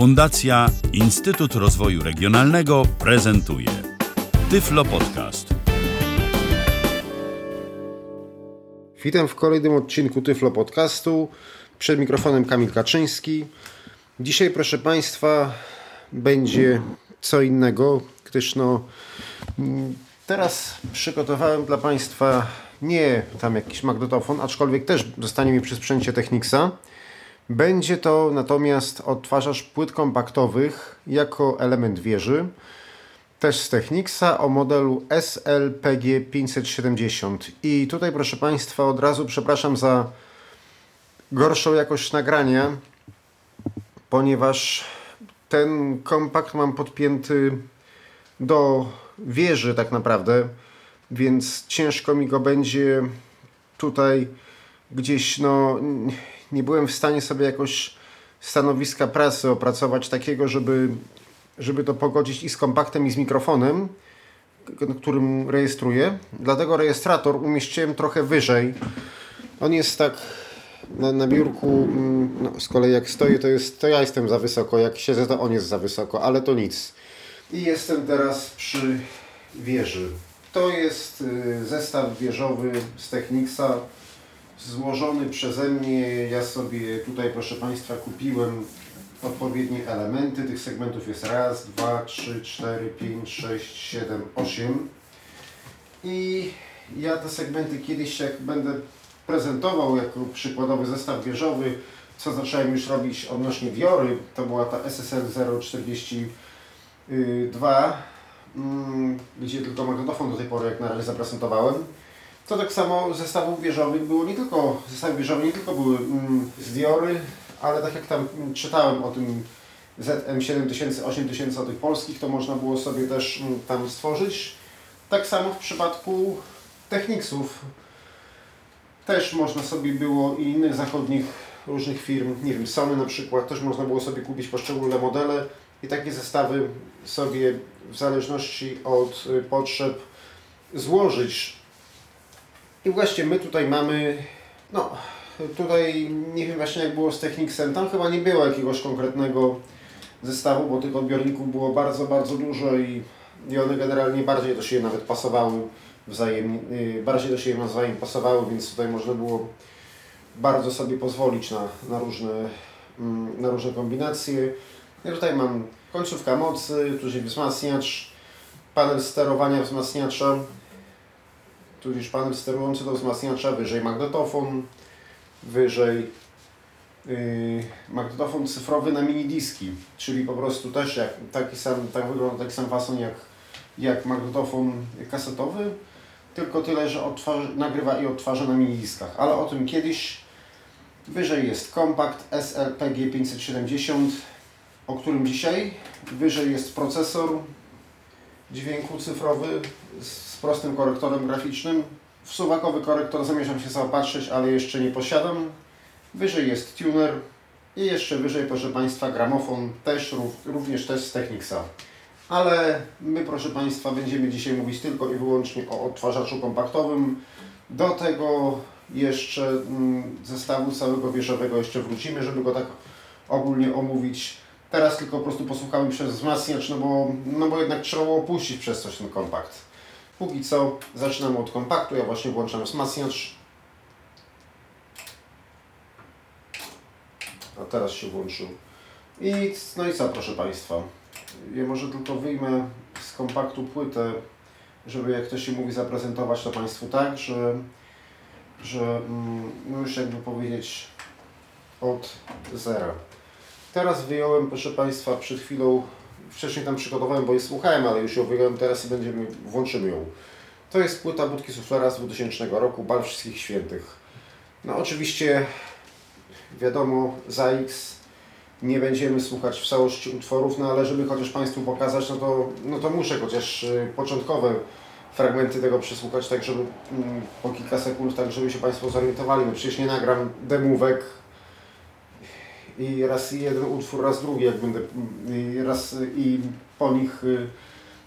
Fundacja Instytut Rozwoju Regionalnego prezentuje Tyflo Podcast. Witam w kolejnym odcinku Tyflo Podcastu. Przed mikrofonem Kamil Kaczyński. Dzisiaj, proszę Państwa, będzie co innego, gdyż no, teraz przygotowałem dla Państwa nie tam jakiś magnetofon, aczkolwiek też zostanie mi przy sprzęcie Technicsa. Będzie to natomiast odtwarzacz płyt kompaktowych jako element wieży, też z Technicsa o modelu SLPG 570. I tutaj, proszę Państwa, od razu przepraszam za gorszą jakość nagrania, ponieważ ten kompakt mam podpięty do wieży tak naprawdę, więc ciężko mi go będzie tutaj gdzieś, no nie byłem w stanie sobie jakoś stanowiska pracy opracować takiego, żeby, żeby to pogodzić i z kompaktem i z mikrofonem, którym rejestruję. Dlatego rejestrator umieściłem trochę wyżej. On jest tak na, na biurku, mm, no, z kolei jak stoję, to, jest, to ja jestem za wysoko, jak siedzę, to on jest za wysoko, ale to nic. I jestem teraz przy wieży. To jest y, zestaw wieżowy z Technicsa, złożony przeze mnie. Ja sobie tutaj, proszę Państwa, kupiłem odpowiednie elementy. Tych segmentów jest raz, dwa, trzy, cztery, pięć, sześć, siedem, osiem. I ja te segmenty kiedyś, jak będę prezentował jako przykładowy zestaw wieżowy, co zacząłem już robić odnośnie Diory, to była ta SSL 042, mm, gdzie tylko magnetofon do tej pory jak na razie zaprezentowałem. To tak samo zestawów wieżowych było nie tylko, zestawy wieżowe nie tylko były mm, z Diory, ale tak jak tam czytałem o tym ZM7000, 8000 o tych polskich, to można było sobie też mm, tam stworzyć. Tak samo w przypadku Technicsów też można sobie było i innych zachodnich różnych firm, nie wiem, Sony na przykład, też można było sobie kupić poszczególne modele i takie zestawy sobie w zależności od y, potrzeb złożyć. I właśnie my tutaj mamy, no tutaj nie wiem właśnie jak było z Technicsem, tam chyba nie było jakiegoś konkretnego zestawu, bo tych odbiorników było bardzo, bardzo dużo i, i one generalnie bardziej do siebie nawet pasowały wzajemnie, y, bardziej do siebie nawzajem pasowały, więc tutaj można było bardzo sobie pozwolić na, na, różne, mm, na różne kombinacje. Ja tutaj mam końcówka mocy, tu jest wzmacniacz, panel sterowania wzmacniacza, tu już panel sterujący do wzmacniacza, wyżej magnetofon, wyżej yy, magnetofon cyfrowy na mini diski, czyli po prostu też jak, taki sam, tak wygląda taki sam fason jak, jak magnetofon kasetowy, tylko tyle, że odtwarza, nagrywa i odtwarza na mini diskach, ale o tym kiedyś. Wyżej jest kompakt SLPG 570, o którym dzisiaj. Wyżej jest procesor dźwięku cyfrowy z prostym korektorem graficznym. W suwakowy korektor zamierzam się zaopatrzyć, ale jeszcze nie posiadam. Wyżej jest tuner i jeszcze wyżej, proszę Państwa, gramofon, też również też z Technicsa. Ale my, proszę Państwa, będziemy dzisiaj mówić tylko i wyłącznie o odtwarzaczu kompaktowym. Do tego jeszcze mm, zestawu całego wieżowego jeszcze wrócimy, żeby go tak ogólnie omówić. Teraz tylko po prostu posłuchamy przez wzmacniacz, no bo, no bo jednak trzeba było opuścić przez coś ten kompakt. Póki co zaczynamy od kompaktu, ja właśnie włączam wzmacniacz. A teraz się włączył. I no i co proszę Państwa. Ja może tylko wyjmę z kompaktu płytę, żeby jak to się mówi zaprezentować to Państwu tak, że, że mm, no już jakby powiedzieć od zera. Teraz wyjąłem, proszę Państwa, przed chwilą, wcześniej tam przygotowałem, bo je słuchałem, ale już ją wyjąłem teraz i będziemy, włączymy ją. To jest płyta Budki Suflera z 2000 roku, Bal Wszystkich Świętych. No oczywiście, wiadomo, za X nie będziemy słuchać w całości utworów, no ale żeby chociaż Państwu pokazać, no to, no to muszę chociaż y, początkowe fragmenty tego przesłuchać, tak żeby mm, po kilka sekund, tak żeby się Państwo zorientowali. No przecież nie nagram demówek, i raz jeden utwór, raz drugi, jak będę i raz i po nich y,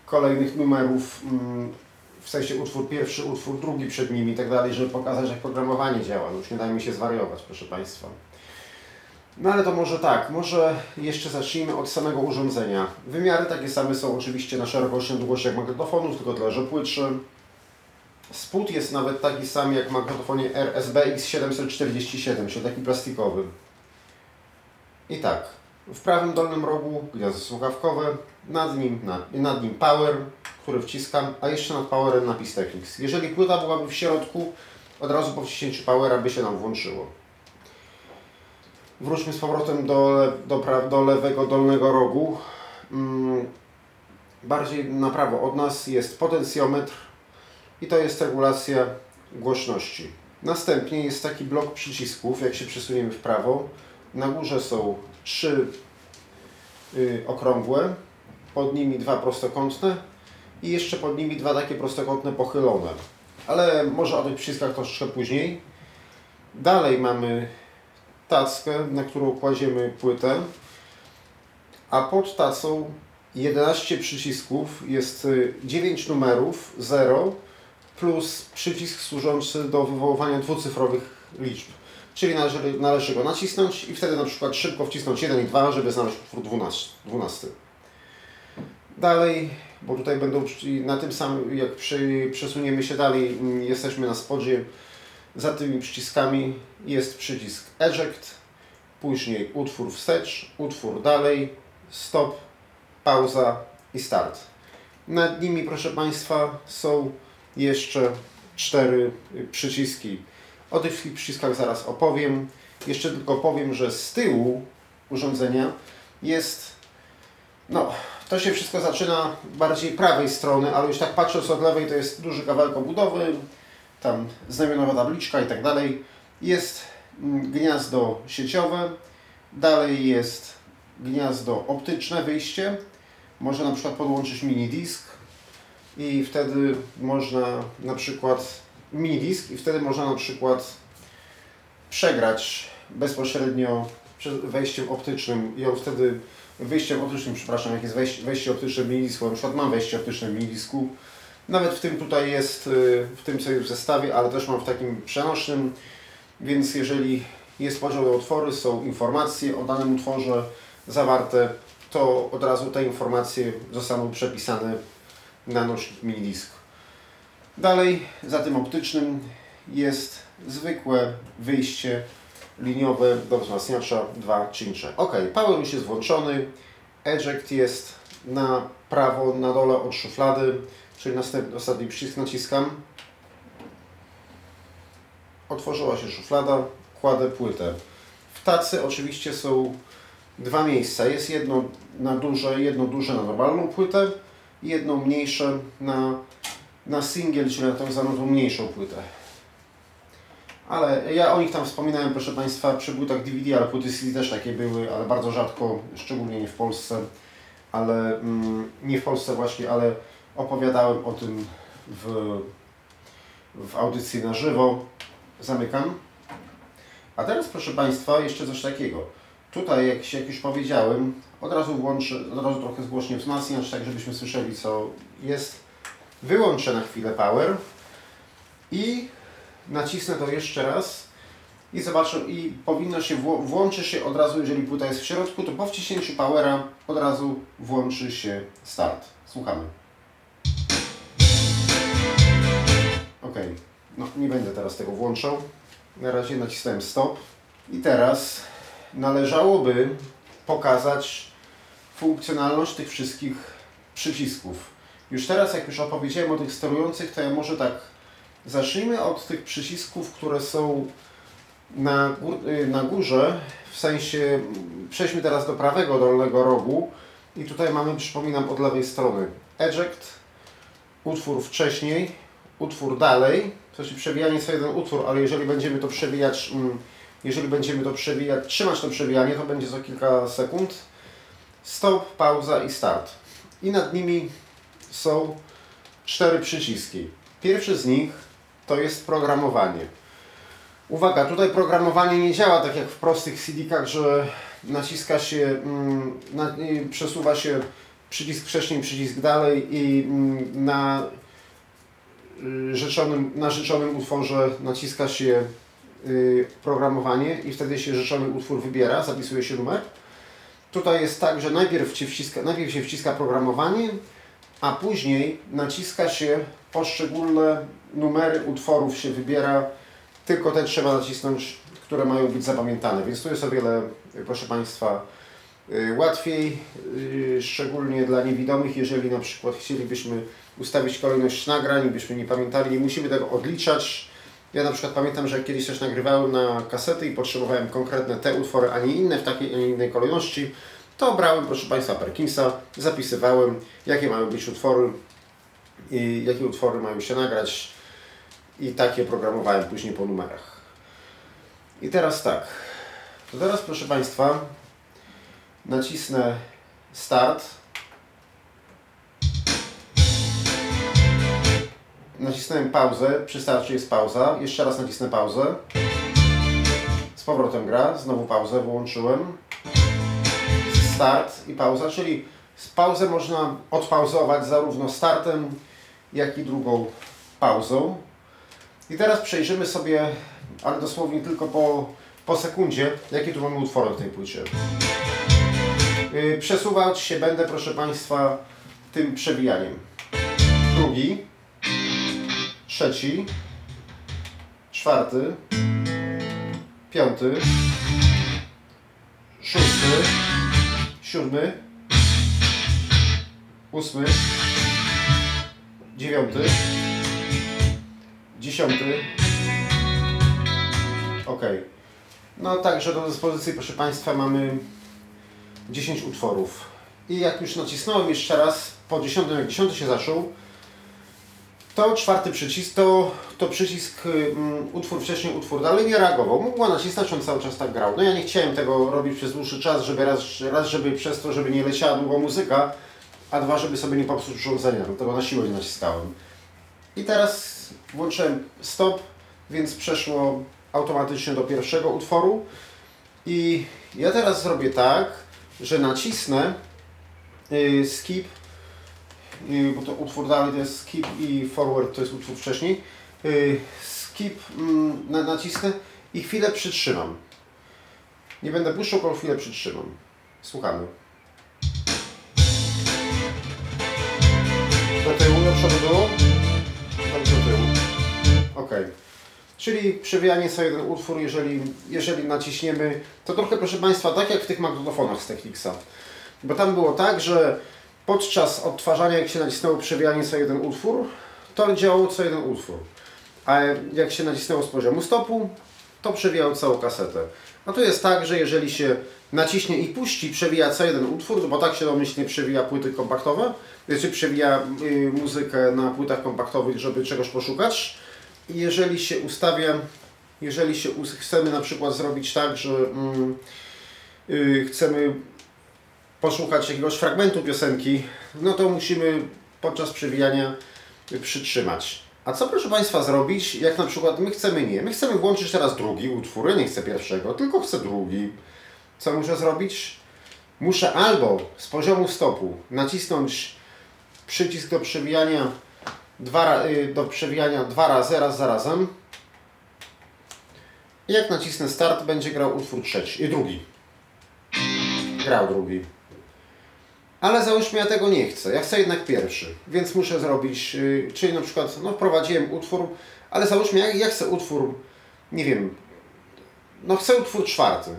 kolejnych numerów, mm, w sensie utwór pierwszy, utwór drugi przed nimi i tak dalej, żeby pokazać jak programowanie działa. No już nie dajmy się zwariować, proszę Państwa. No ale to może tak, może jeszcze zacznijmy od samego urządzenia. Wymiary takie same są oczywiście na szerokość i długość jak magnetofonów, tylko tyle, że płytszy. Spód jest nawet taki sam jak w magnetofonie RSB X747, czyli taki plastikowy. I tak, w prawym dolnym rogu gniazdo słuchawkowe, nad nim, nad, nad nim power, który wciskam, a jeszcze nad powerem napis Technics. Jeżeli płyta byłaby w środku, od razu po wciśnięciu powera by się nam włączyło. Wróćmy z powrotem do, do, do lewego dolnego rogu. Mm, bardziej na prawo od nas jest potencjometr i to jest regulacja głośności. Następnie jest taki blok przycisków, jak się przesuniemy w prawo. Na górze są trzy y, okrągłe, pod nimi dwa prostokątne i jeszcze pod nimi dwa takie prostokątne pochylone. Ale może o tych przyciskach troszkę później. Dalej mamy tackę, na którą kładziemy płytę, a pod tacą 11 przycisków, jest 9 numerów, 0 plus przycisk służący do wywoływania dwucyfrowych liczb. Czyli należy, należy go nacisnąć i wtedy na przykład szybko wcisnąć 1 i 2, żeby znaleźć utwór 12. 12. Dalej, bo tutaj będą na tym samym, jak przy, przesuniemy się dalej, jesteśmy na spodzie, za tymi przyciskami jest przycisk eject, później utwór wstecz, utwór dalej, stop, pauza i start. Nad nimi, proszę Państwa, są jeszcze cztery przyciski. O tych przyciskach zaraz opowiem. Jeszcze tylko powiem, że z tyłu urządzenia jest, no, to się wszystko zaczyna bardziej prawej strony, ale już tak patrząc od lewej, to jest duży kawałek obudowy, tam znamionowa tabliczka i tak dalej. Jest mm, gniazdo sieciowe, dalej jest gniazdo optyczne, wyjście. Można na przykład podłączyć mini disk i wtedy można na przykład mini disk i wtedy można na przykład przegrać bezpośrednio wejściem optycznym. On wtedy wyjściem optycznym, przepraszam, jak jest wejście, wejście optyczne w minidisku, na przykład mam wejście optyczne w minidisku, nawet w tym tutaj jest, y, w tym co jest w zestawie, ale też mam w takim przenośnym, więc jeżeli jest podział na utwory, są informacje o danym utworze zawarte, to od razu te informacje zostaną przepisane na nośnik minidisk. Dalej, za tym optycznym jest zwykłe wyjście liniowe do wzmacniacza 2 cincze. Ok, power już jest włączony, eject jest na prawo, na dole od szuflady, czyli następny, ostatni przycisk naciskam. Otworzyła się szuflada, kładę płytę. W tacy oczywiście są dwa miejsca. Jest jedno na duże, jedno duże na normalną płytę jedno mniejsze na, na czyli na tą zwaną mniejszą płytę. Ale ja o nich tam wspominałem, proszę Państwa, przy płytach DVD, ale płyty CD też takie były, ale bardzo rzadko, szczególnie nie w Polsce, ale mm, nie w Polsce właśnie, ale opowiadałem o tym w, w audycji na żywo. Zamykam. A teraz, proszę Państwa, jeszcze coś takiego. Tutaj, jak, się, jak już powiedziałem, od razu włączę, od razu trochę zgłośnie wzmacniacz, tak żebyśmy słyszeli, co jest. Wyłączę na chwilę power i nacisnę to jeszcze raz i zobaczę, i powinno się, włączy się od razu, jeżeli płyta jest w środku, to po wciśnięciu powera od razu włączy się start. Słuchamy. Ok, no nie będę teraz tego włączał. Na razie nacisnąłem stop. I teraz należałoby pokazać funkcjonalność tych wszystkich przycisków. Już teraz, jak już opowiedziałem o tych sterujących, to ja może tak zacznijmy od tych przycisków, które są na, gór, y, na górze, w sensie przejdźmy teraz do prawego dolnego rogu i tutaj mamy, przypominam, od lewej strony eject, utwór wcześniej, utwór dalej, w sensie przewijanie jest jeden utwór, ale jeżeli będziemy to przewijać, mm, jeżeli będziemy to przewijać, trzymać to przewijanie, to będzie za kilka sekund. Stop, pauza i start. I nad nimi są cztery przyciski. Pierwszy z nich to jest programowanie. Uwaga, tutaj programowanie nie działa tak jak w prostych CD-kach, że naciska się, mm, na, przesuwa się przycisk wcześniej, przycisk dalej i mm, na, y, rzeczonym, na życzonym utworze naciska się y, programowanie i wtedy się życzony utwór wybiera, zapisuje się numer. Tutaj jest tak, że najpierw, wciska, najpierw się wciska programowanie, a później naciska się poszczególne numery utworów się wybiera, tylko te trzeba nacisnąć, które mają być zapamiętane. Więc tu jest o wiele, proszę Państwa, y, łatwiej, y, szczególnie dla niewidomych, jeżeli na przykład chcielibyśmy ustawić kolejność nagrań, byśmy nie pamiętali, nie musimy tego odliczać. Ja na przykład pamiętam, że kiedyś coś nagrywałem na kasety i potrzebowałem konkretne te utwory, a nie inne w takiej, a nie innej kolejności, to brałem, proszę Państwa, Perkinsa, zapisywałem, jakie mają być utwory i jakie utwory mają się nagrać i takie programowałem później po numerach. I teraz tak, to teraz proszę Państwa nacisnę start. Nacisnąłem pauzę, przy starcie jest pauza, jeszcze raz nacisnę pauzę. Z powrotem gra, znowu pauzę włączyłem. Start i pauza, czyli pauzę można odpauzować zarówno startem, jak i drugą pauzą. I teraz przejrzymy sobie, ale dosłownie tylko po, po sekundzie, jakie tu mamy utwory w tej płycie. Yy, przesuwać się będę, proszę Państwa, tym przewijaniem. Drugi, trzeci, czwarty, piąty, szósty, siódmy, ósmy, dziewiąty, dziesiąty. Ok. No także do dyspozycji, proszę Państwa, mamy 10 utworów. I jak już nacisnąłem jeszcze raz, po 10, jak 10 się zaczął, to czwarty przycisk, to, to przycisk um, utwór wcześniej, utwór dalej nie reagował. Mogła nacisnąć, on cały czas tak grał. No ja nie chciałem tego robić przez dłuższy czas, żeby raz, raz żeby przez to, żeby nie leciała długo muzyka, a dwa, żeby sobie nie popsuć urządzenia, dlatego na siłę nie naciskałem. I teraz włączyłem stop, więc przeszło automatycznie do pierwszego utworu. I ja teraz zrobię tak, że nacisnę yy, skip, bo to utwór dalej to jest skip i forward to jest utwór wcześniej. Yy, skip mm, na, nacisnę i chwilę przytrzymam. Nie będę puszczał, tylko chwilę przytrzymam. Słuchamy. Do tyłu, do przodu do tyłu. Ok. Czyli przewijanie sobie ten utwór, jeżeli, jeżeli naciśniemy, to trochę proszę Państwa, tak jak w tych magnetofonach z Technicsa. Bo tam było tak, że podczas odtwarzania, jak się nacisnęło przewijanie sobie jeden utwór, to działało co jeden utwór. A jak się nacisnęło z poziomu stopu, to przewijało całą kasetę. A tu jest tak, że jeżeli się naciśnie i puści, przewija co jeden utwór, bo tak się domyślnie przewija płyty kompaktowe, znaczy przewija y, muzykę na płytach kompaktowych, żeby czegoś poszukać. I jeżeli się ustawia, jeżeli się chcemy na przykład zrobić tak, że mm, y, chcemy poszukać jakiegoś fragmentu piosenki, no to musimy podczas przewijania przytrzymać. A co proszę Państwa zrobić, jak na przykład my chcemy nie, my chcemy włączyć teraz drugi utwór, ja nie chcę pierwszego, tylko chcę drugi. Co muszę zrobić? Muszę albo z poziomu stopu nacisnąć przycisk do przewijania dwa, y, do przewijania dwa razy, raz za razem. I jak nacisnę start, będzie grał utwór trzeci, i drugi. Grał drugi. Ale załóżmy, ja tego nie chcę. Ja chcę jednak pierwszy, więc muszę zrobić, yy, czyli na przykład, no wprowadziłem utwór, ale załóżmy, ja, ja chcę utwór, nie wiem, no chcę utwór czwarty.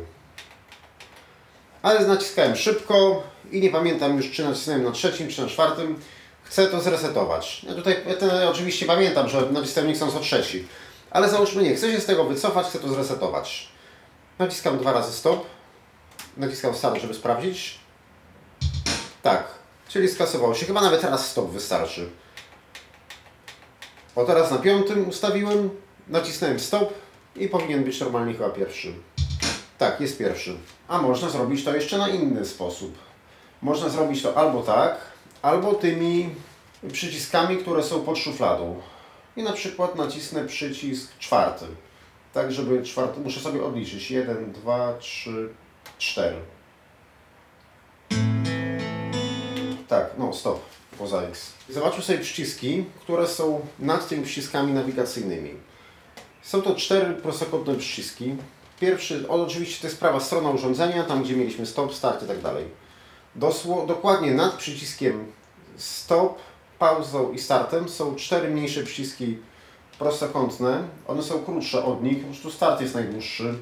Ale naciskałem szybko i nie pamiętam już, czy nacisnąłem na trzecim, czy na czwartym. Chcę to zresetować. Ja tutaj ja ten, oczywiście pamiętam, że nacisnąłem nie chcąc o trzeci. Ale załóżmy nie, chcę się z tego wycofać, chcę to zresetować. Naciskam dwa razy stop. Naciskam start, żeby sprawdzić. Tak, czyli skasowało się. Chyba nawet teraz stop wystarczy. O teraz na piątym ustawiłem, nacisnąłem stop i powinien być normalnie chyba pierwszy. Tak, jest pierwszy. A można zrobić to jeszcze na inny sposób. Można zrobić to albo tak, albo tymi przyciskami, które są pod szufladą. I na przykład nacisnę przycisk czwarty. Tak, żeby czwarty, muszę sobie odliczyć. 1, 2, 3, 4. Tak, no stop, poza X. Zobaczmy sobie przyciski, które są nad tymi przyciskami nawigacyjnymi. Są to cztery prostokątne przyciski. Pierwszy, oczywiście to jest prawa strona urządzenia, tam gdzie mieliśmy stop, start i tak dalej. Dosło, dokładnie nad przyciskiem stop, pauzą i startem są cztery mniejsze przyciski prostokątne. One są krótsze od nich, po prostu start jest najdłuższy.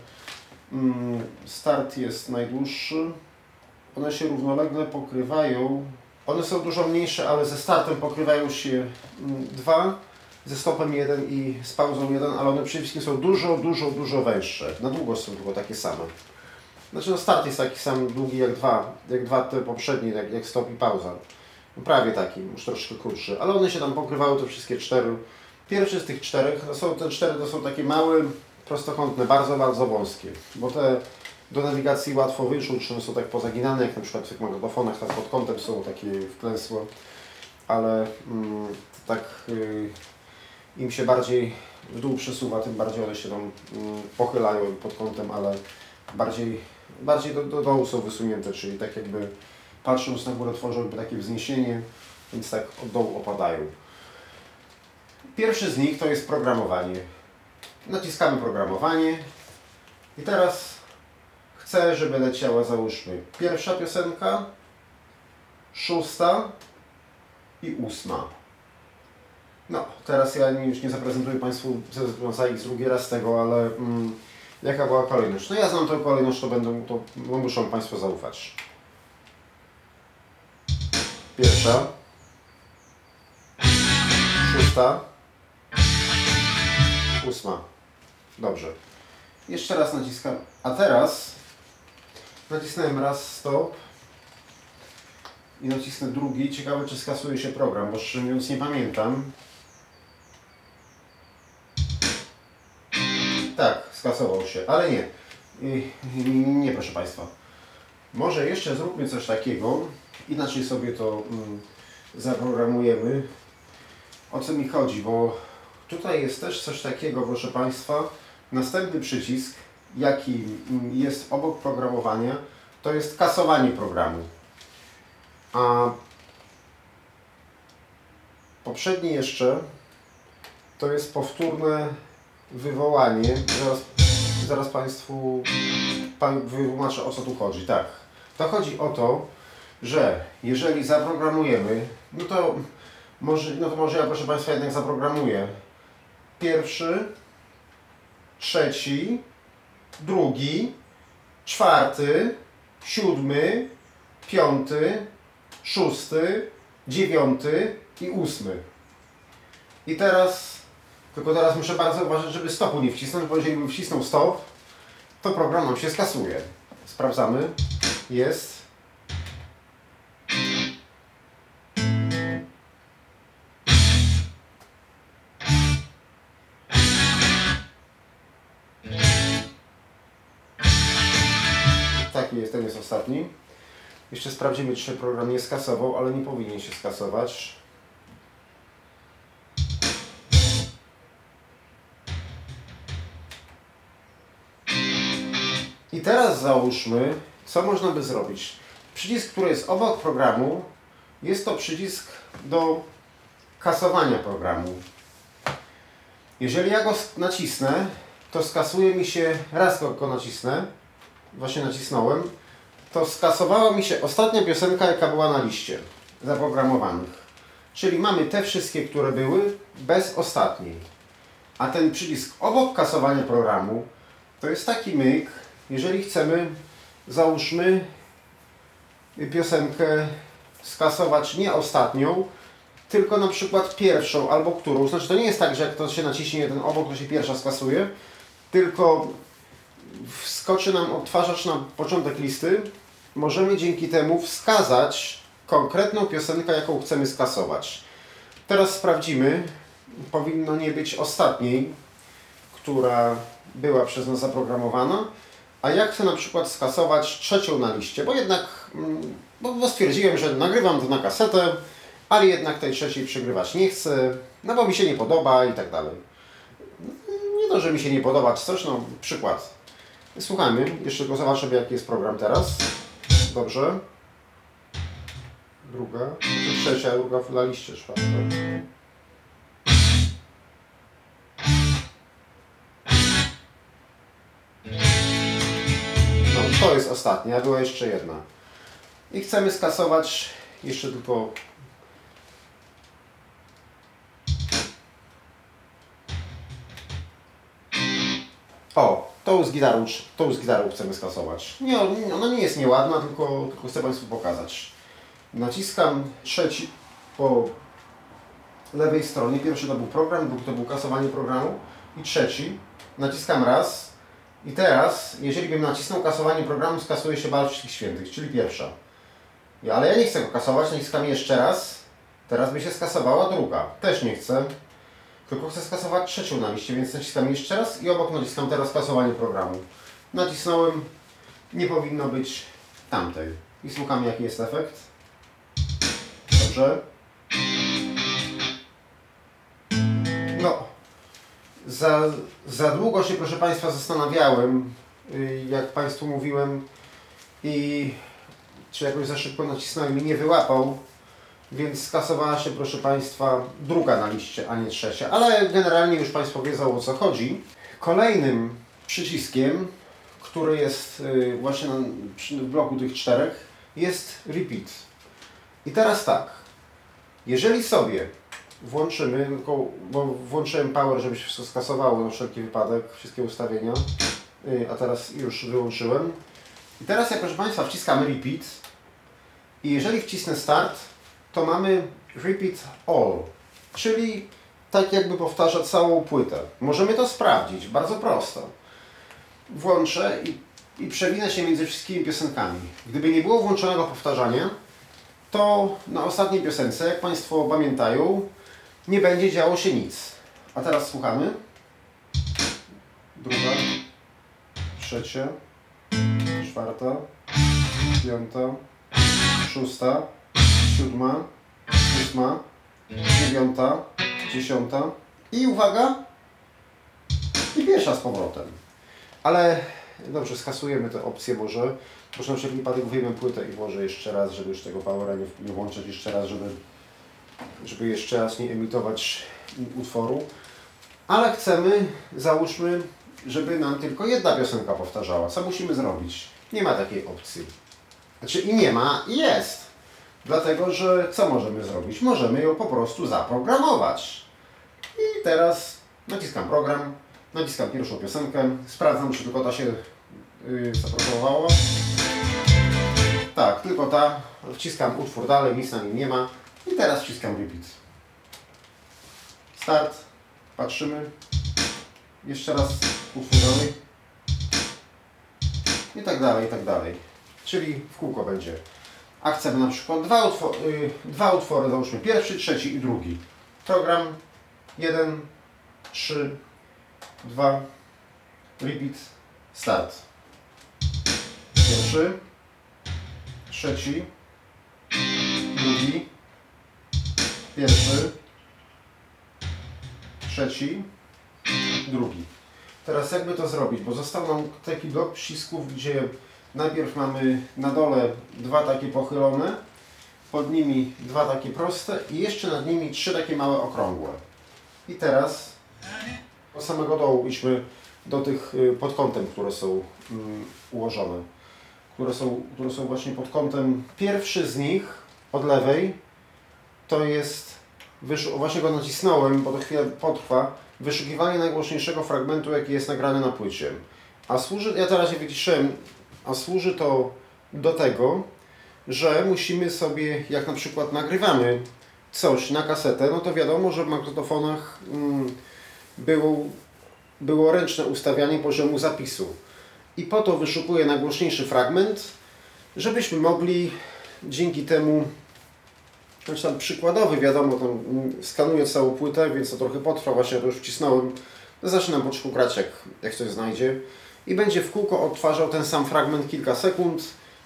Mm, Start jest najdłuższy. One się równolegle pokrywają. One są dużo mniejsze, ale ze startem pokrywają się mm, dwa, ze stopem jeden i z pauzą jeden, ale one przede wszystkim są dużo, dużo, dużo węższe. Na długość są tylko takie same. Znaczy no start jest taki sam długi jak dwa, jak dwa te poprzednie, jak, jak stop i pauza. No prawie taki, już troszkę krótszy, ale one się tam pokrywały, te wszystkie cztery. Pierwszy z tych czterech, to są te cztery, to są takie małe, prostokątne, bardzo, bardzo wąskie, bo te do nawigacji łatwo wyczuć, one są tak pozaginane, jak na przykład w tych magnetofonach, tam pod kątem są takie wklęsłe, ale mm, tak y, im się bardziej w dół przesuwa, tym bardziej one się tam mm, pochylają pod kątem, ale bardziej, bardziej do, do dołu są wysunięte, czyli tak jakby patrząc na górę tworzą jakby takie wzniesienie, więc tak od dołu opadają. Pierwszy z nich to jest programowanie. Naciskamy programowanie i teraz chcę, żeby leciała załóżmy pierwsza piosenka, szósta i ósma. No, teraz ja już nie zaprezentuję Państwu ich drugi raz tego, ale mm, jaka była kolejność? No ja znam tę kolejność, to będą, to muszą Państwo zaufać. Pierwsza, szósta, ósma. Dobrze. Jeszcze raz naciskam. A teraz nacisnąłem raz stop i nacisnę drugi. Ciekawe, czy skasuje się program, bo szczerze mówiąc nie pamiętam. Tak, skasował się, ale nie. Nie, proszę Państwa. Może jeszcze zróbmy coś takiego, inaczej sobie to mm, zaprogramujemy. O co mi chodzi, bo tutaj jest też coś takiego, proszę Państwa. Następny przycisk, jaki jest obok programowania, to jest kasowanie programu. A poprzedni jeszcze to jest powtórne wywołanie. Zaraz, zaraz Państwu pan wytłumaczę o co tu chodzi. Tak. To chodzi o to, że jeżeli zaprogramujemy, no to może, no to może ja proszę Państwa jednak zaprogramuję pierwszy, trzeci, drugi, czwarty, siódmy, piąty, szósty, dziewiąty i ósmy. I teraz, tylko teraz muszę bardzo uważać, żeby stopu nie wcisnąć, bo jeżeli bym wcisnął stop, to program nam się skasuje. Sprawdzamy. Jest. Jest, ostatni. Jeszcze sprawdzimy, czy program nie skasował, ale nie powinien się skasować. I teraz załóżmy, co można by zrobić. Przycisk, który jest obok programu, jest to przycisk do kasowania programu. Jeżeli ja go nacisnę, to skasuje mi się, raz go nacisnę, właśnie nacisnąłem, to skasowała mi się ostatnia piosenka, jaka była na liście zaprogramowanych. Czyli mamy te wszystkie, które były, bez ostatniej. A ten przycisk obok kasowania programu to jest taki myk, jeżeli chcemy, załóżmy, piosenkę skasować nie ostatnią, tylko na przykład pierwszą albo którą. Znaczy to nie jest tak, że jak to się naciśnie ten obok, to się pierwsza skasuje, tylko wskoczy nam odtwarzacz na początek listy. Możemy dzięki temu wskazać konkretną piosenkę, jaką chcemy skasować. Teraz sprawdzimy. Powinno nie być ostatniej, która była przez nas zaprogramowana. A ja chcę na przykład skasować trzecią na liście, bo jednak mm, bo, bo stwierdziłem, że nagrywam to na kasetę, ale jednak tej trzeciej przegrywać nie chcę, no bo mi się nie podoba i tak dalej. Nie to, że mi się nie podoba czy coś, no przykład. Słuchajmy, jeszcze tylko zobaczę, jaki jest program teraz dobrze. Druga, trzecia, druga na liście czwarta. No, to jest ostatnia, była jeszcze jedna. I chcemy skasować jeszcze tylko O, tą z gitarą, tą z gitarą chcemy skasować. Nie, ona nie jest nieładna, tylko, tylko chcę Państwu pokazać. Naciskam trzeci po lewej stronie. Pierwszy to był program, drugi to był kasowanie programu i trzeci. Naciskam raz i teraz, jeżeli bym nacisnął kasowanie programu, skasuje się Bal Wszystkich Świętych, czyli pierwsza. Ale ja nie chcę go kasować, naciskam jeszcze raz. Teraz by się skasowała druga. Też nie chcę. Tylko chcę skasować trzecią na liście, więc naciskam jeszcze raz i obok naciskam teraz kasowanie programu. Nacisnąłem, nie powinno być tamtej. I słuchamy jaki jest efekt. Dobrze. No, za, za długo się proszę Państwa zastanawiałem, y, jak Państwu mówiłem i czy jakoś za szybko nacisnąłem i nie wyłapał więc skasowała się, proszę Państwa, druga na liście, a nie trzecia. Ale generalnie już Państwo wiedzą o co chodzi. Kolejnym przyciskiem, który jest y, właśnie w bloku tych czterech, jest repeat. I teraz tak, jeżeli sobie włączymy, bo włączyłem power, żeby się wszystko skasowało na wszelki wypadek, wszystkie ustawienia, y, a teraz już wyłączyłem. I teraz ja, proszę Państwa, wciskam repeat i jeżeli wcisnę start, to mamy repeat all, czyli tak jakby powtarza całą płytę. Możemy to sprawdzić, bardzo prosto. Włączę i, i przewinę się między wszystkimi piosenkami. Gdyby nie było włączonego powtarzania, to na ostatniej piosence, jak Państwo pamiętają, nie będzie działo się nic. A teraz słuchamy. Druga, trzecia, czwarta, piąta, szósta, siódma, ósma, dziewiąta, dziesiąta i uwaga, i pierwsza z powrotem. Ale dobrze, skasujemy tę opcję może. Proszę na wszelki wypadek wyjmę płytę i włożę jeszcze raz, żeby już tego powera nie, nie włączyć jeszcze raz, żeby, żeby jeszcze raz nie emitować utworu. Ale chcemy, załóżmy, żeby nam tylko jedna piosenka powtarzała. Co musimy zrobić? Nie ma takiej opcji. Znaczy i nie ma, i jest. Dlatego, że co możemy zrobić? Możemy ją po prostu zaprogramować. I teraz naciskam program, naciskam pierwszą piosenkę, sprawdzam, czy tylko ta się yy, zaprogramowała. Tak, tylko ta. Wciskam utwór dalej, nic na nim nie ma. I teraz wciskam repeat. Start. Patrzymy. Jeszcze raz utwór dalej. I tak dalej, i tak dalej. Czyli w kółko będzie a chcemy na przykład dwa, utwory, dwa utwory, załóżmy pierwszy, trzeci i drugi. Program 1, 3, 2, repeat, start. Pierwszy, trzeci, drugi, pierwszy, trzeci, drugi. Teraz jakby to zrobić, bo został nam taki blok przycisków, gdzie Najpierw mamy na dole dwa takie pochylone, pod nimi dwa takie proste i jeszcze nad nimi trzy takie małe okrągłe. I teraz od samego dołu idźmy do tych y, pod kątem, które są mm, ułożone. Które są, które są właśnie pod kątem. Pierwszy z nich od lewej to jest, właśnie go nacisnąłem, bo to chwilę potrwa, wyszukiwanie najgłośniejszego fragmentu, jaki jest nagrany na płycie. A służy, ja teraz je wyciszyłem a służy to do tego, że musimy sobie, jak na przykład nagrywamy coś na kasetę, no to wiadomo, że w magnetofonach mm, było, było ręczne ustawianie poziomu zapisu. I po to wyszukuję najgłośniejszy fragment, żebyśmy mogli dzięki temu, znaczy tam przykładowy, wiadomo, tam mm, skanuję całą płytę, więc to trochę potrwa, właśnie to już wcisnąłem, zaczynam poszukać, jak, jak coś znajdzie i będzie w kółko odtwarzał ten sam fragment kilka sekund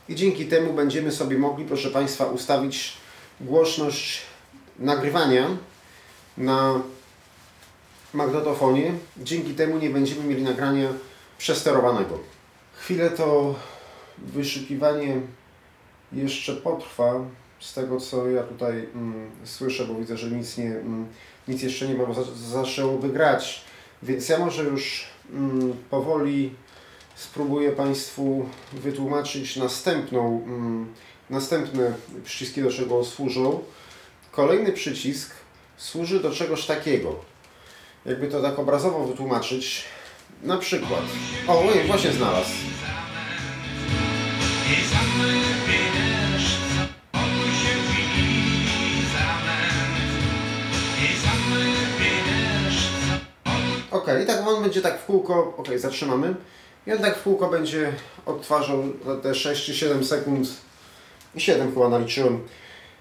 i dzięki temu będziemy sobie mogli, proszę Państwa, ustawić głośność nagrywania na magnetofonie. Dzięki temu nie będziemy mieli nagrania przesterowanego. Chwilę to wyszukiwanie jeszcze potrwa z tego co ja tutaj mm, słyszę, bo widzę, że nic, nie, mm, nic jeszcze nie ma, bo. Więc ja może już mm, powoli spróbuję Państwu wytłumaczyć następną, mm, następne przyciski, do czego służą. Kolejny przycisk służy do czegoś takiego. Jakby to tak obrazowo wytłumaczyć. Na przykład. O, ojej, właśnie znalazł. Ok, i tak on będzie tak w kółko, ok, zatrzymamy. I tak w kółko będzie odtwarzał te 6 czy 7 sekund, 7 chyba naliczyłem,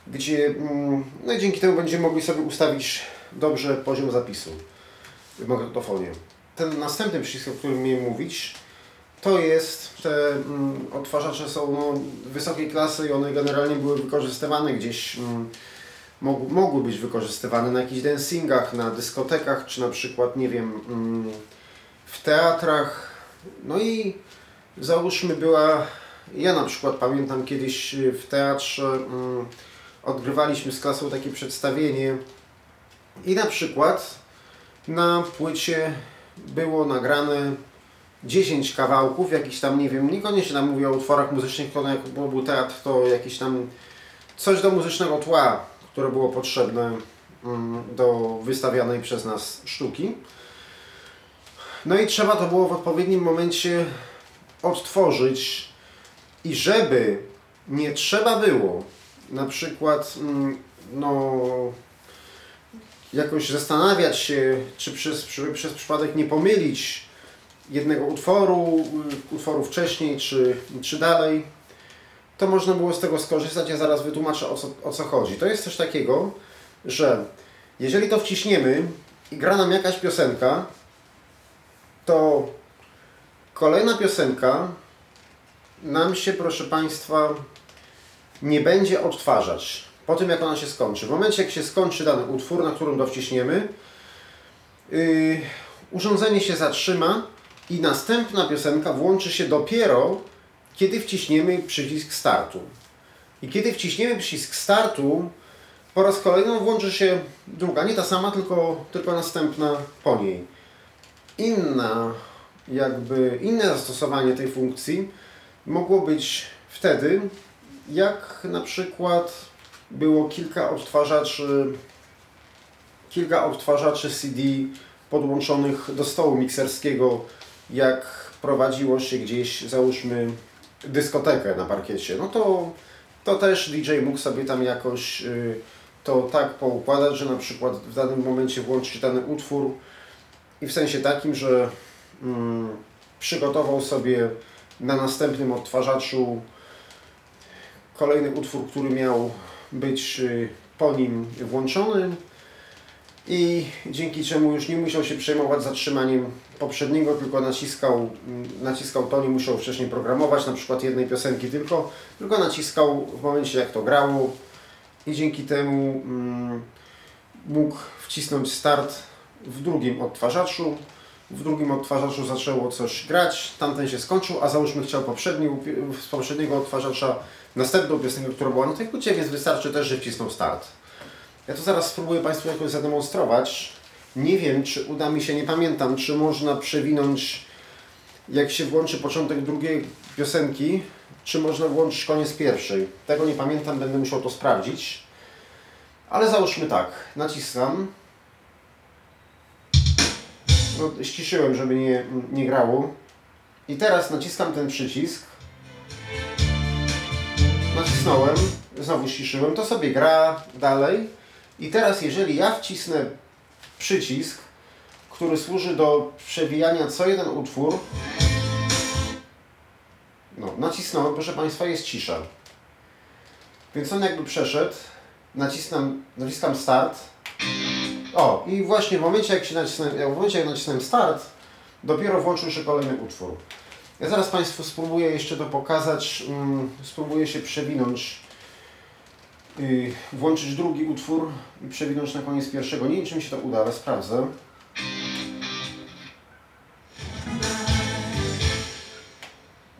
gdzie, mm, no i dzięki temu będziemy mogli sobie ustawić dobrze poziom zapisu w magnetofonie. Ten następny przycisk, o którym miałem mówić, to jest, te mm, odtwarzacze są no, wysokiej klasy i one generalnie były wykorzystywane gdzieś mm, mogły, mogły być wykorzystywane na jakichś dancingach, na dyskotekach, czy na przykład, nie wiem, mm, w teatrach. No i załóżmy była, ja na przykład pamiętam kiedyś y, w teatrze mm, odgrywaliśmy z klasą takie przedstawienie i na przykład na płycie było nagrane 10 kawałków, jakiś tam, nie wiem, niekoniecznie tam mówię o utworach muzycznych, to jak był teatr, to jakiś tam coś do muzycznego tła, które było potrzebne mm, do wystawianej przez nas sztuki. No i trzeba to było w odpowiednim momencie odtworzyć i żeby nie trzeba było na przykład mm, no jakoś zastanawiać się, czy przez, przez przypadek nie pomylić jednego utworu, y, utworu wcześniej, czy, czy dalej, to można było z tego skorzystać. Ja zaraz wytłumaczę o co, o co chodzi. To jest coś takiego, że jeżeli to wciśniemy i gra nam jakaś piosenka, to kolejna piosenka nam się, proszę Państwa, nie będzie odtwarzać po tym, jak ona się skończy. W momencie, jak się skończy dany utwór, na którym to wciśniemy, yy, urządzenie się zatrzyma i następna piosenka włączy się dopiero, kiedy wciśniemy przycisk startu. I kiedy wciśniemy przycisk startu, po raz kolejny włączy się druga, nie ta sama, tylko, tylko następna po niej. Inna, jakby inne zastosowanie tej funkcji mogło być wtedy, jak na przykład było kilka odtwarzaczy, kilka odtwarzaczy CD podłączonych do stołu mikserskiego, jak prowadziło się gdzieś, załóżmy, dyskotekę na parkiecie, no to, to też DJ mógł sobie tam jakoś y, to tak poukładać, że na przykład w danym momencie włączyć dany utwór i w sensie takim, że mm, przygotował sobie na następnym odtwarzaczu kolejny utwór, który miał być y, po nim włączony. I dzięki czemu już nie musiał się przejmować zatrzymaniem poprzedniego, tylko naciskał, mm, naciskał to, nie musiał wcześniej programować, na przykład jednej piosenki tylko, tylko naciskał w momencie jak to grało. I dzięki temu mm, mógł wcisnąć start w drugim odtwarzaczu. W drugim odtwarzaczu zaczęło coś grać, tamten się skończył, a załóżmy chciał poprzedni, z poprzedniego odtwarzacza następną piosenkę, która była na tej płycie, więc wystarczy też, że wcisnął start. Ja to zaraz spróbuję Państwu jakoś zademonstrować. Nie wiem, czy uda mi się, nie pamiętam, czy można przewinąć, jak się włączy początek drugiej piosenki, czy można włączyć koniec pierwszej. Tego nie pamiętam, będę musiał to sprawdzić. Ale załóżmy tak, naciskam. No, ściszyłem, żeby nie, nie grało. I teraz naciskam ten przycisk. Nacisnąłem, znowu ściszyłem, to sobie gra dalej. I teraz jeżeli ja wcisnę przycisk, który służy do przewijania co jeden utwór, no, nacisnąłem, proszę Państwa, jest cisza. Więc on jakby przeszedł, nacisnam, naciskam start. O, i właśnie w momencie jak, się nacisnąłem, w momencie jak nacisnąłem start, dopiero włączył się kolejny utwór. Ja zaraz Państwu spróbuję jeszcze to pokazać, mm, spróbuję się przewinąć yy, włączyć drugi utwór i przewinąć na koniec pierwszego. Nie wiem, czy mi się to uda, ale sprawdzę.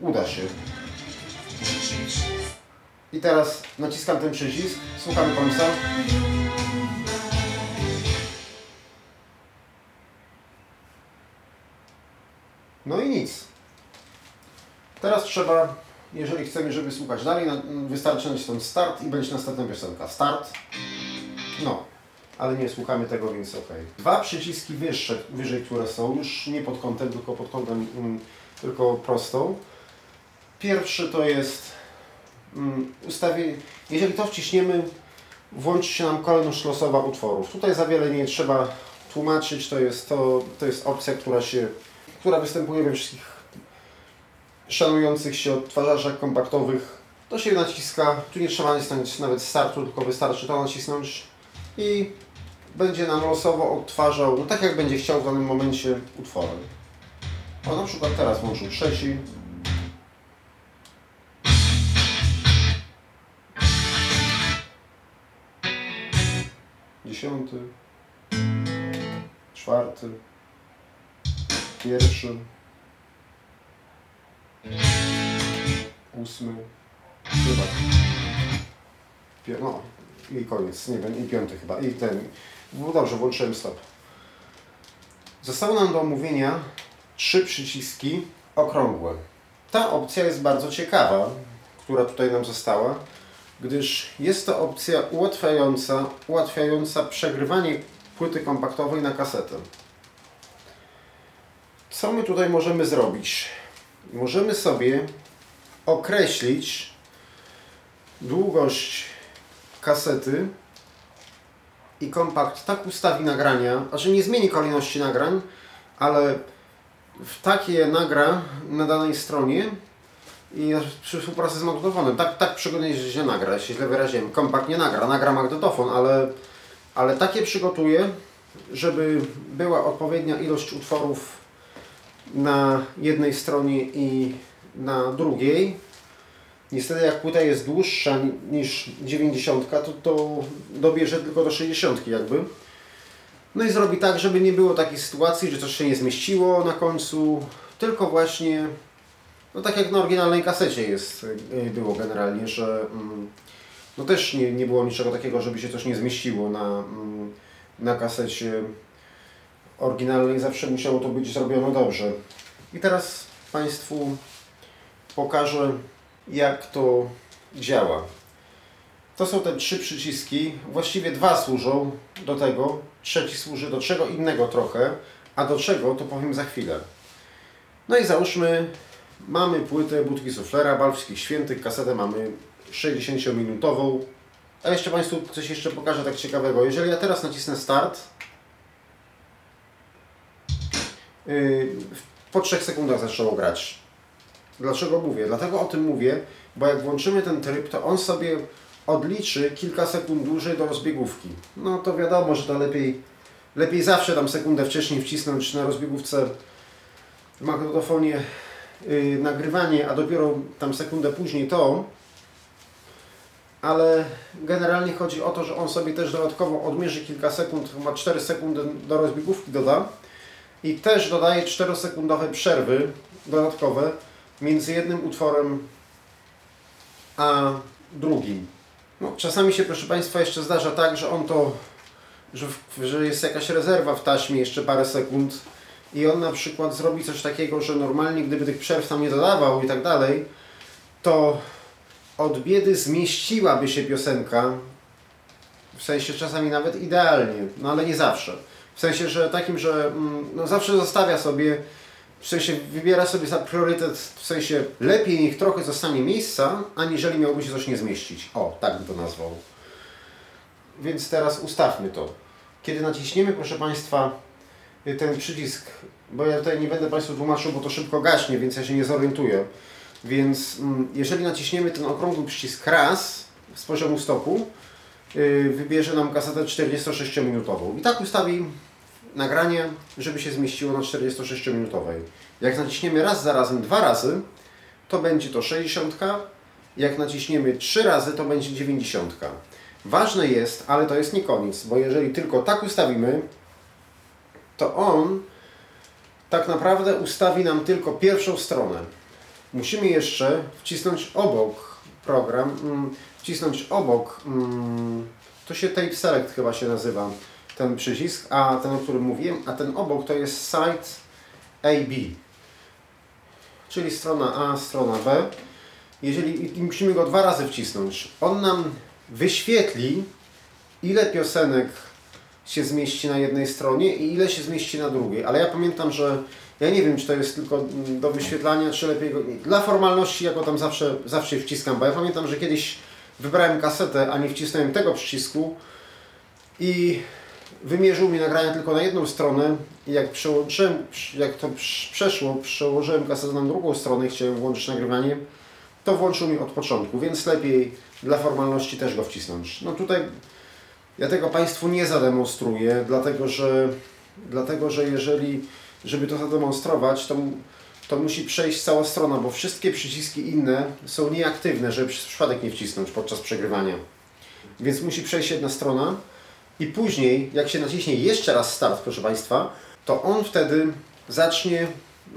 Uda się. I teraz naciskam ten przycisk, słuchamy końca. No i nic. Teraz trzeba, jeżeli chcemy, żeby słuchać dalej, wystarczy nacisnąć start i będzie następna piosenka. Start. No, ale nie słuchamy tego, więc ok. Dwa przyciski wyższe, wyżej, które są, już nie pod kątem, tylko pod kątem, mm, tylko prostą. Pierwszy to jest mm, ustawienie, jeżeli to wciśniemy, włączy się nam kolejność losowa utworów. Tutaj za wiele nie trzeba tłumaczyć, to jest, to, to jest opcja, która się, która występuje we wszystkich szanujących się odtwarzaczach kompaktowych. To się naciska, tu nie trzeba nacisnąć nawet startu, tylko wystarczy to nacisnąć i będzie nam losowo odtwarzał, no tak jak będzie chciał w danym momencie utwory. O, na przykład teraz włączył trzeci. Dziesiąty. Czwarty. Pierwszy. Ósmy. Chyba. No i koniec. Nie wiem, i piąty chyba. I ten. No dobrze, włączyłem stop. Zostało nam do omówienia trzy przyciski okrągłe. Ta opcja jest bardzo ciekawa, która tutaj nam została, gdyż jest to opcja ułatwiająca, ułatwiająca przegrywanie płyty kompaktowej na kasetę. Co my tutaj możemy zrobić? Możemy sobie określić długość kasety i kompakt tak ustawi nagrania, znaczy nie zmieni kolejności nagrań, ale w takie nagra na danej stronie i przy współpracy z magnetofonem. Tak, tak przygotuje, że się nagra, się źle wyraziłem. Kompakt nie nagra, nagra magnetofon, ale, ale takie przygotuje, żeby była odpowiednia ilość utworów na jednej stronie i na drugiej. Niestety jak płyta jest dłuższa ni- niż 90, to, to dobierze tylko do 60 jakby. No i zrobi tak, żeby nie było takiej sytuacji, że coś się nie zmieściło na końcu, tylko właśnie, no tak jak na oryginalnej kasecie jest, y, było generalnie, że mm, no też nie, nie było niczego takiego, żeby się coś nie zmieściło na, mm, na kasecie oryginalnej, zawsze musiało to być zrobione dobrze. I teraz Państwu pokażę, jak to działa. To są te trzy przyciski. Właściwie dwa służą do tego, trzeci służy do czego innego trochę, a do czego to powiem za chwilę. No i załóżmy, mamy płytę Budki Suflera, Balwskich Świętych, kasetę mamy 60-minutową. A jeszcze Państwu coś jeszcze pokażę tak ciekawego. Jeżeli ja teraz nacisnę start, po 3 sekundach zaczęło grać. Dlaczego mówię? Dlatego o tym mówię, bo jak włączymy ten tryb, to on sobie odliczy kilka sekund dłużej do rozbiegówki. No to wiadomo, że to lepiej, lepiej zawsze tam sekundę wcześniej wcisnąć na rozbiegówce w magnetofonie yy, nagrywanie, a dopiero tam sekundę później to. Ale generalnie chodzi o to, że on sobie też dodatkowo odmierzy kilka sekund, chyba 4 sekundy do rozbiegówki doda. I też dodaje 4-sekundowe przerwy dodatkowe między jednym utworem a drugim. No, czasami się, proszę Państwa, jeszcze zdarza tak, że on to, że, że jest jakaś rezerwa w taśmie, jeszcze parę sekund i on na przykład zrobi coś takiego, że normalnie gdyby tych przerw tam nie dodawał i tak dalej, to od biedy zmieściłaby się piosenka, w sensie czasami nawet idealnie, no ale nie zawsze. W sensie, że takim, że mm, no zawsze zostawia sobie, w sensie wybiera sobie za priorytet, w sensie lepiej niech trochę zostanie miejsca, aniżeli miałoby się coś nie zmieścić. O, tak bym to nazwał. Więc teraz ustawmy to. Kiedy naciśniemy, proszę Państwa, y, ten przycisk, bo ja tutaj nie będę Państwu tłumaczył, bo to szybko gaśnie, więc ja się nie zorientuję. Więc mm, jeżeli naciśniemy ten okrągły przycisk raz z poziomu stopu, yy, wybierze nam kasetę 46-minutową. I tak ustawi nagranie, żeby się zmieściło na 46-minutowej. Jak naciśniemy raz za razem dwa razy, to będzie to 60. Jak naciśniemy trzy razy, to będzie 90. Ważne jest, ale to jest nie koniec, bo jeżeli tylko tak ustawimy, to on tak naprawdę ustawi nam tylko pierwszą stronę. Musimy jeszcze wcisnąć obok program, mm, wcisnąć obok, mm, to się tape select chyba się nazywa, ten przycisk, a ten, o którym mówiłem, a ten obok to jest site AB. czyli strona A, strona B, jeżeli musimy go dwa razy wcisnąć, on nam wyświetli, ile piosenek się zmieści na jednej stronie i ile się zmieści na drugiej. Ale ja pamiętam, że ja nie wiem, czy to jest tylko do wyświetlania, czy lepiej go... Dla formalności ja go tam zawsze, zawsze wciskam, bo ja pamiętam, że kiedyś wybrałem kasetę, a nie wcisnąłem tego przycisku i wymierzył mi nagrania tylko na jedną stronę i jak przełączyłem, jak to prz- przeszło, przełożyłem kasetę na drugą stronę i chciałem włączyć nagrywanie, to włączył mi od początku, więc lepiej dla formalności też go wcisnąć. No tutaj ja tego Państwu nie zademonstruję, dlatego że, dlatego, że jeżeli, żeby to zademonstrować, to, to musi przejść cała strona, bo wszystkie przyciski inne są nieaktywne, żeby przez przypadek nie wcisnąć podczas przegrywania. Więc musi przejść jedna strona i później, jak się naciśnie jeszcze raz start, proszę Państwa, to on wtedy zacznie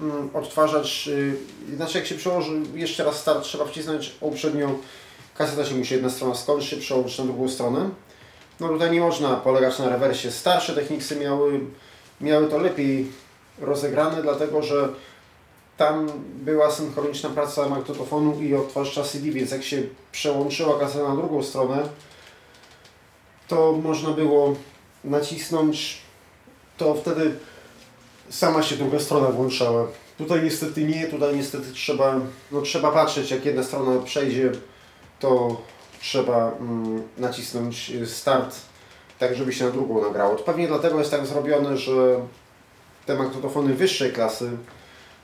mm, odtwarzać, yy, znaczy jak się przełoży jeszcze raz start, trzeba wcisnąć uprzednio, kaseta się musi jedna strona skończyć, się przełożyć na drugą stronę. No tutaj nie można polegać na rewersie. Starsze techniksy miały, miały to lepiej rozegrane, dlatego że tam była synchroniczna praca magnetofonu i odtwarzacza CD, więc jak się przełączyła kaseta na drugą stronę, to można było nacisnąć, to wtedy sama się druga strona włączała. Tutaj niestety nie, tutaj niestety trzeba, no trzeba patrzeć, jak jedna strona przejdzie, to trzeba mm, nacisnąć start, tak żeby się na drugą nagrało. To pewnie dlatego jest tak zrobione, że te magnetofony wyższej klasy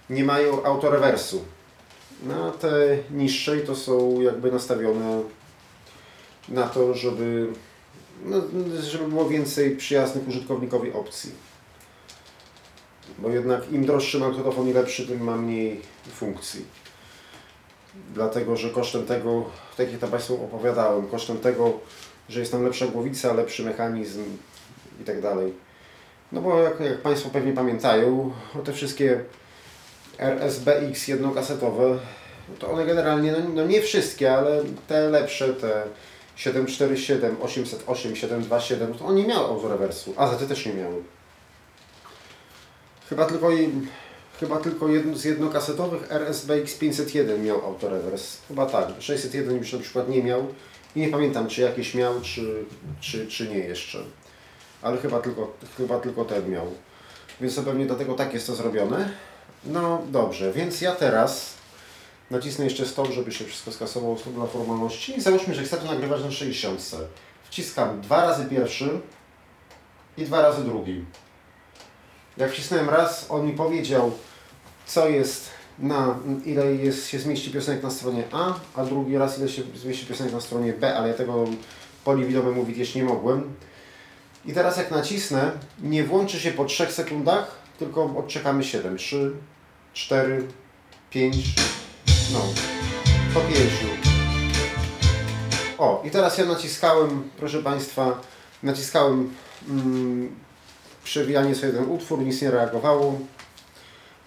nie mają autorewersu. No, a te niższej to są jakby nastawione na to, żeby, no, żeby było więcej przyjaznych użytkownikowi opcji. Bo jednak im droższy magnetofon i lepszy, tym ma mniej funkcji. Dlatego, że kosztem tego, tak jak to Państwu opowiadałem, kosztem tego, że jest tam lepsza głowica, lepszy mechanizm i tak dalej. No bo jak, jak Państwo pewnie pamiętają, te wszystkie RSBX jednokasetowe, to one generalnie, no, no nie wszystkie, ale te lepsze, te 747, 808, 727, to one nie miały autorewersu, a ZT też nie miały. Chyba tylko, chyba tylko jedno, z jednokasetowych RSBX 501 miał autorewers. Chyba tak. 601 już na przykład nie miał. I nie pamiętam, czy jakieś miał, czy, czy, czy nie jeszcze. Ale chyba tylko, chyba tylko ten miał. Więc to pewnie dlatego tak jest to zrobione. No dobrze, więc ja teraz nacisnę jeszcze stop, żeby się wszystko skasowało dla formalności. I załóżmy, że chcę to nagrywać na 60. Wciskam dwa razy pierwszy i dwa razy drugi. Jak wcisnąłem raz, on mi powiedział, co jest na, ile jest, się zmieści piosenek na stronie A, a drugi raz, ile się zmieści piosenek na stronie B, ale ja tego poli widomemu widzieć nie mogłem. I teraz jak nacisnę, nie włączy się po 3 sekundach, tylko odczekamy 7. 3, 4, 5, no, 5. O, i teraz ja naciskałem, proszę Państwa, naciskałem mm, przewijanie sobie ten utwór, nic nie reagowało.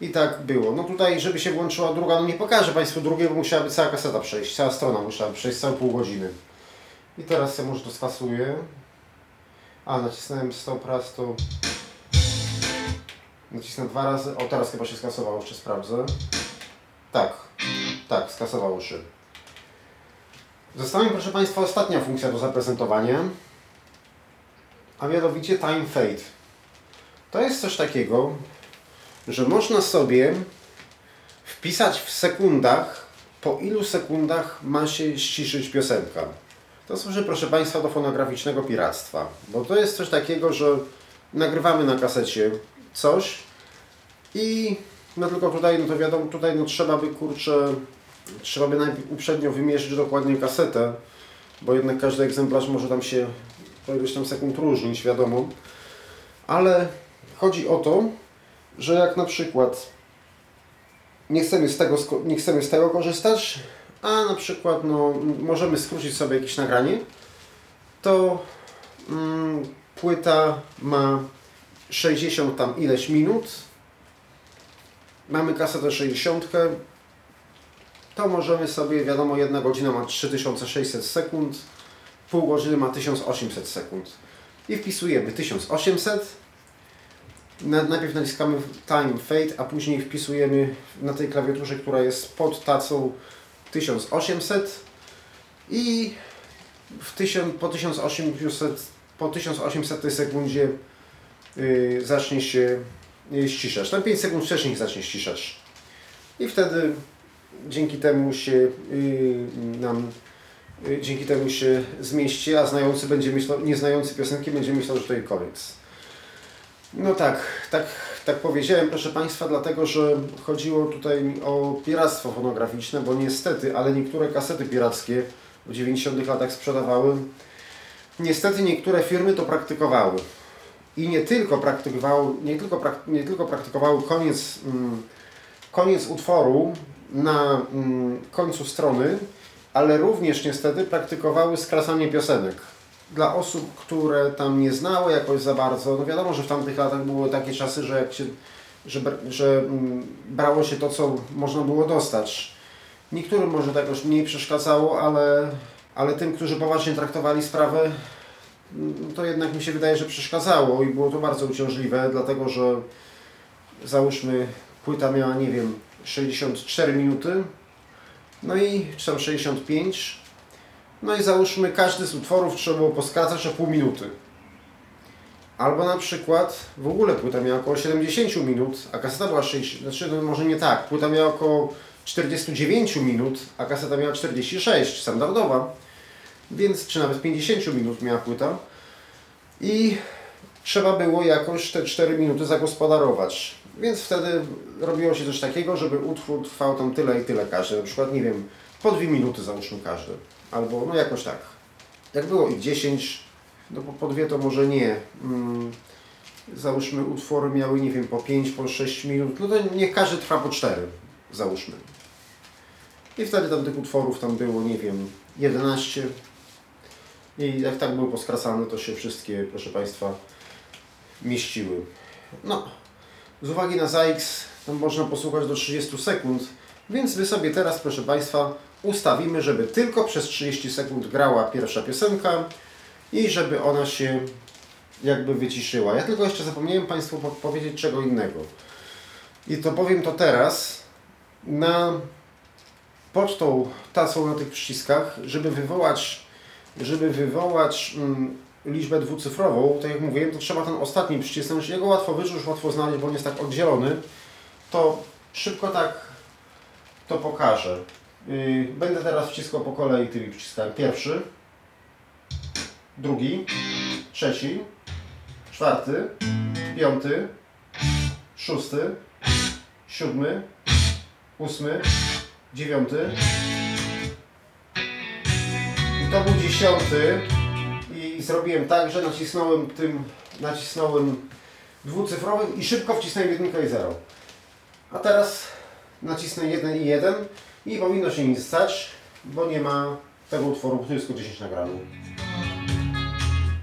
I tak było. No tutaj, żeby się włączyła druga, no nie pokażę Państwu drugiej, bo musiałaby cała kaseta przejść, cała strona musiała przejść, całe pół godziny. I teraz ja może to skasuję. A, nacisnąłem stop raz, to... Nacisnę dwa razy. O, teraz chyba się skasowało, jeszcze sprawdzę. Tak, tak, skasowało się. Została mi, proszę Państwa, ostatnia funkcja do zaprezentowania. A mianowicie Time Fade. To jest coś takiego, że można sobie wpisać w sekundach, po ilu sekundach ma się ściszyć piosenka. To służy, proszę Państwa, do fonograficznego piractwa. Bo to jest coś takiego, że nagrywamy na kasecie coś i no tylko tutaj, no to wiadomo, tutaj no trzeba by, kurczę, trzeba by najpierw uprzednio wymierzyć dokładnie kasetę, bo jednak każdy egzemplarz może tam się po iluś tam sekund różnić, wiadomo. Ale chodzi o to, że jak na przykład nie chcemy z tego, nie chcemy z tego korzystać, a na przykład no, możemy skrócić sobie jakieś nagranie, to mm, płyta ma 60 tam ileś minut, mamy kasetę 60, to możemy sobie, wiadomo, jedna godzina ma 3600 sekund, pół godziny ma 1800 sekund. I wpisujemy 1800 Na, najpierw naciskamy Time Fade, a później wpisujemy na tej klawiaturze, która jest pod tacą 1800 i w po 1800 po 1800 sekundzie yy, zacznie się yy, ściszać. Tam 5 sekund wcześniej zacznie ściszać. I wtedy dzięki temu się yy, nam yy, dzięki temu się zmieści, a znający będzie myślał, nieznający piosenki będzie myślał, że to jej koniec. No tak, tak, tak powiedziałem, proszę Państwa, dlatego że chodziło tutaj o piractwo fonograficzne, bo niestety, ale niektóre kasety pirackie w 90 latach sprzedawały. Niestety niektóre firmy to praktykowały. I nie tylko praktykowały, nie tylko, prak, nie tylko praktykowały koniec, mm, koniec utworu na mm, końcu strony, ale również niestety praktykowały skracanie piosenek. Dla osób, które tam nie znały jakoś za bardzo, no wiadomo, że w tamtych latach były takie czasy, że, jak się, że, że mm, brało się to, co można było dostać. Niektórym może to jakoś mniej przeszkadzało, ale, ale tym, którzy poważnie traktowali sprawę, mm, to jednak mi się wydaje, że przeszkadzało i było to bardzo uciążliwe, dlatego że załóżmy płyta miała, nie wiem, 64 minuty, no i czy tam 65, no i załóżmy każdy z utworów trzeba było poskracać o pół minuty. Albo na przykład w ogóle płyta miała około 70 minut, a kaseta była 60, znaczy no może nie tak, płyta miała około 49 minut, a kaseta miała 46, standardowa, więc czy nawet 50 minut miała płyta i trzeba było jakoś te 4 minuty zagospodarować. Więc wtedy robiło się coś takiego, żeby utwór trwał tam tyle i tyle każdy. Na przykład, nie wiem, po 2 minuty załóżmy każdy. Albo no jakoś tak. Jak było ich 10, no po, po dwie to może nie. Mm, załóżmy utwory miały, nie wiem, po 5, po 6 minut. No to niech każdy trwa po 4, załóżmy. I wtedy tam tych utworów tam było, nie wiem, 11. I jak tak były poskracane, to się wszystkie, proszę Państwa, mieściły. No, z uwagi na ZAX można posłuchać do 30 sekund, więc my sobie teraz, proszę Państwa, ustawimy, żeby tylko przez 30 sekund grała pierwsza piosenka i żeby ona się jakby wyciszyła. Ja tylko jeszcze zapomniałem Państwu po- powiedzieć czego innego. I to powiem to teraz na pod tą tacą na tych przyciskach, żeby wywołać, żeby wywołać mm, liczbę dwucyfrową, tak jak mówiłem, to trzeba ten ostatni przycisnąć. Jego łatwo wyczuć, łatwo znaleźć, bo on jest tak oddzielony. To szybko tak to pokażę. Yy, Będę teraz wciskał po kolei tymi przyciskami. Pierwszy, drugi, trzeci, czwarty, piąty, szósty, siódmy, ósmy, dziewiąty. I to był dziesiąty. Zrobiłem tak, że nacisnąłem tym, nacisnąłem dwucyfrowym i szybko wcisnąłem jedynkę i zero. A teraz nacisnę 1 i 1 i powinno się nic stać, bo nie ma tego utworu, tu jest tylko 10 nagrany.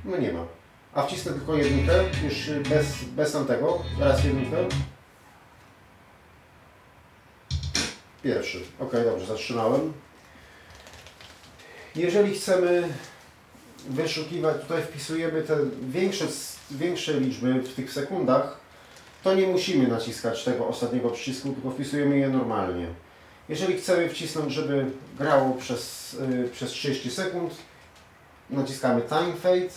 No nie ma. A wcisnę tylko jedynkę, już bez, bez tamtego. Raz jedynkę. Pierwszy. Ok, dobrze, zatrzymałem. Jeżeli chcemy wyszukiwać, tutaj wpisujemy te większe, większe liczby w tych sekundach, to nie musimy naciskać tego ostatniego przycisku, tylko wpisujemy je normalnie. Jeżeli chcemy wcisnąć, żeby grało przez, y, przez 30 sekund, naciskamy Time Fade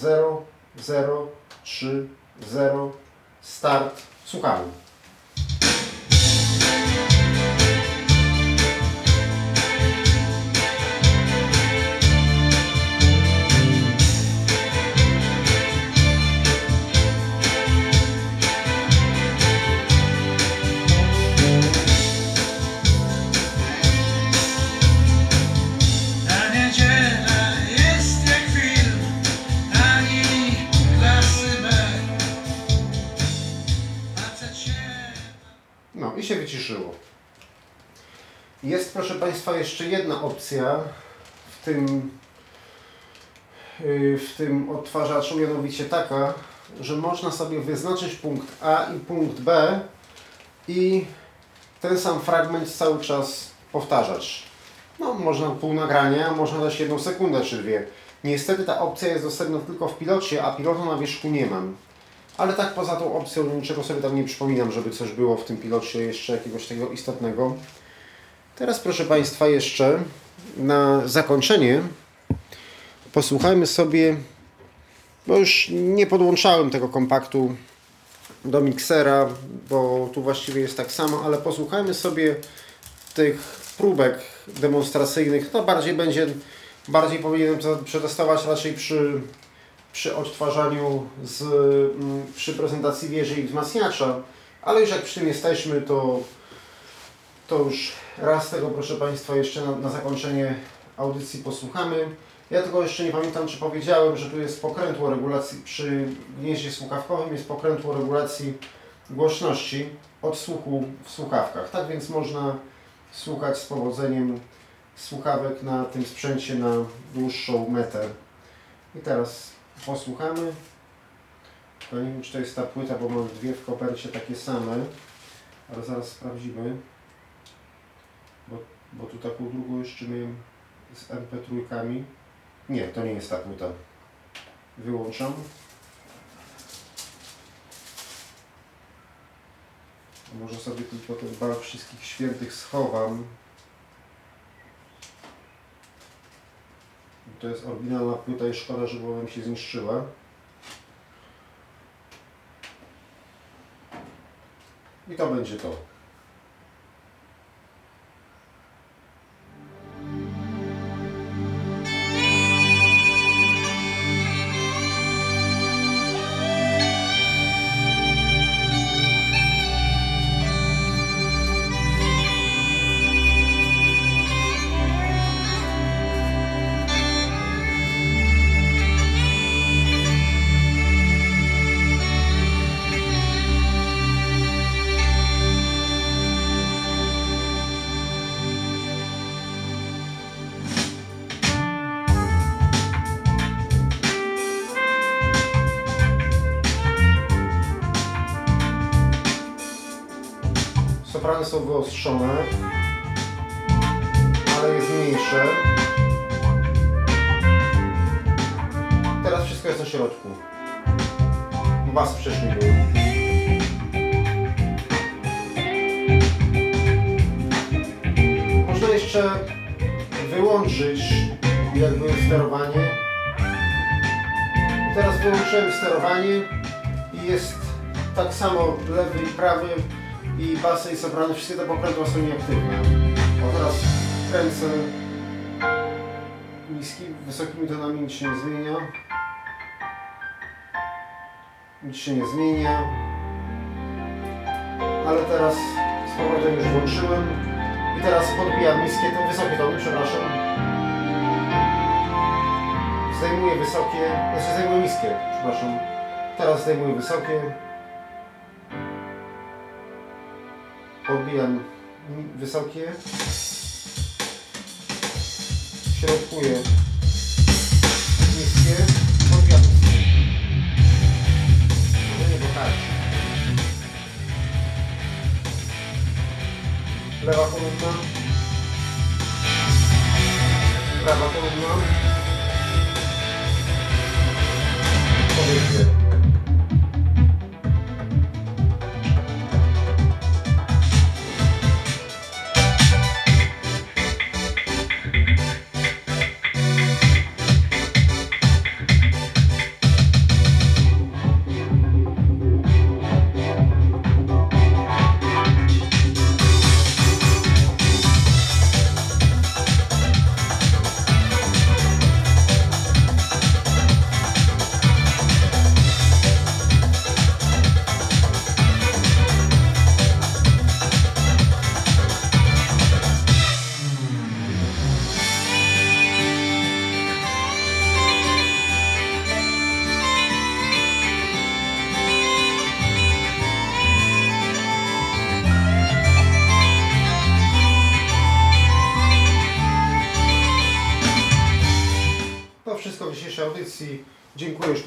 0, 0, 3, 0, Start, słuchamy. Jest, proszę Państwa, jeszcze jedna opcja w tym, yy, w tym odtwarzaczu, mianowicie taka, że można sobie wyznaczyć punkt A i punkt B i ten sam fragment cały czas powtarzać. No, można pół nagrania, można dać jedną sekundę czy dwie. Niestety ta opcja jest dostępna tylko w pilocie, a pilota na wierzchu nie mam. Ale tak poza tą opcją niczego sobie tam nie przypominam, żeby coś było w tym pilocie jeszcze jakiegoś tego istotnego. Teraz proszę Państwa jeszcze na zakończenie posłuchajmy sobie, bo już nie podłączałem tego kompaktu do miksera, bo tu właściwie jest tak samo, ale posłuchajmy sobie tych próbek demonstracyjnych. To bardziej będzie, bardziej powinienem to przetestować raczej przy, przy odtwarzaniu z, mm, przy prezentacji wieży i wzmacniacza, ale już jak przy tym jesteśmy, to, to już raz tego proszę Państwa jeszcze na, na zakończenie audycji posłuchamy. Ja tylko jeszcze nie pamiętam, czy powiedziałem, że tu jest pokrętło regulacji, przy gnieździe słuchawkowym jest pokrętło regulacji głośności odsłuchu w słuchawkach. Tak więc można słuchać z powodzeniem słuchawek na tym sprzęcie na dłuższą metę. I teraz posłuchamy. To nie wiem, czy to jest ta płyta, bo mam dwie w kopercie takie same, ale zaraz sprawdzimy. Bo, tu taką drugą jeszcze miałem z MP3. Nie, to nie jest ta płyta. Wyłączam. Może sobie tylko ten bal wszystkich świętych schowam. To jest oryginalna płyta i szkoda, żeby ona mi się zniszczyła. I to będzie to. Są wyostrzone, ale jest mniejsze. Teraz wszystko jest na środku. Bas wcześniej był. Można jeszcze wyłączyć jakby sterowanie. Teraz wyłączyłem sterowanie i jest tak samo lewy i prawy i basy i soprany, wszystkie te pokrętła są nieaktywne. O teraz kręcę niski, wysokimi tonami nic się nie zmienia. Nic się nie zmienia. Ale teraz z powrotem już włączyłem i teraz podbijam niskie, to wysokie tony, przepraszam. Zdejmuję wysokie, znaczy zdejmuję niskie, przepraszam. Teraz zdejmuję wysokie. Podbijam wysokie. Środkuję niskie. Podbijam niskie. Może nie, bo. Lewa kolumna. Prawa kolumna.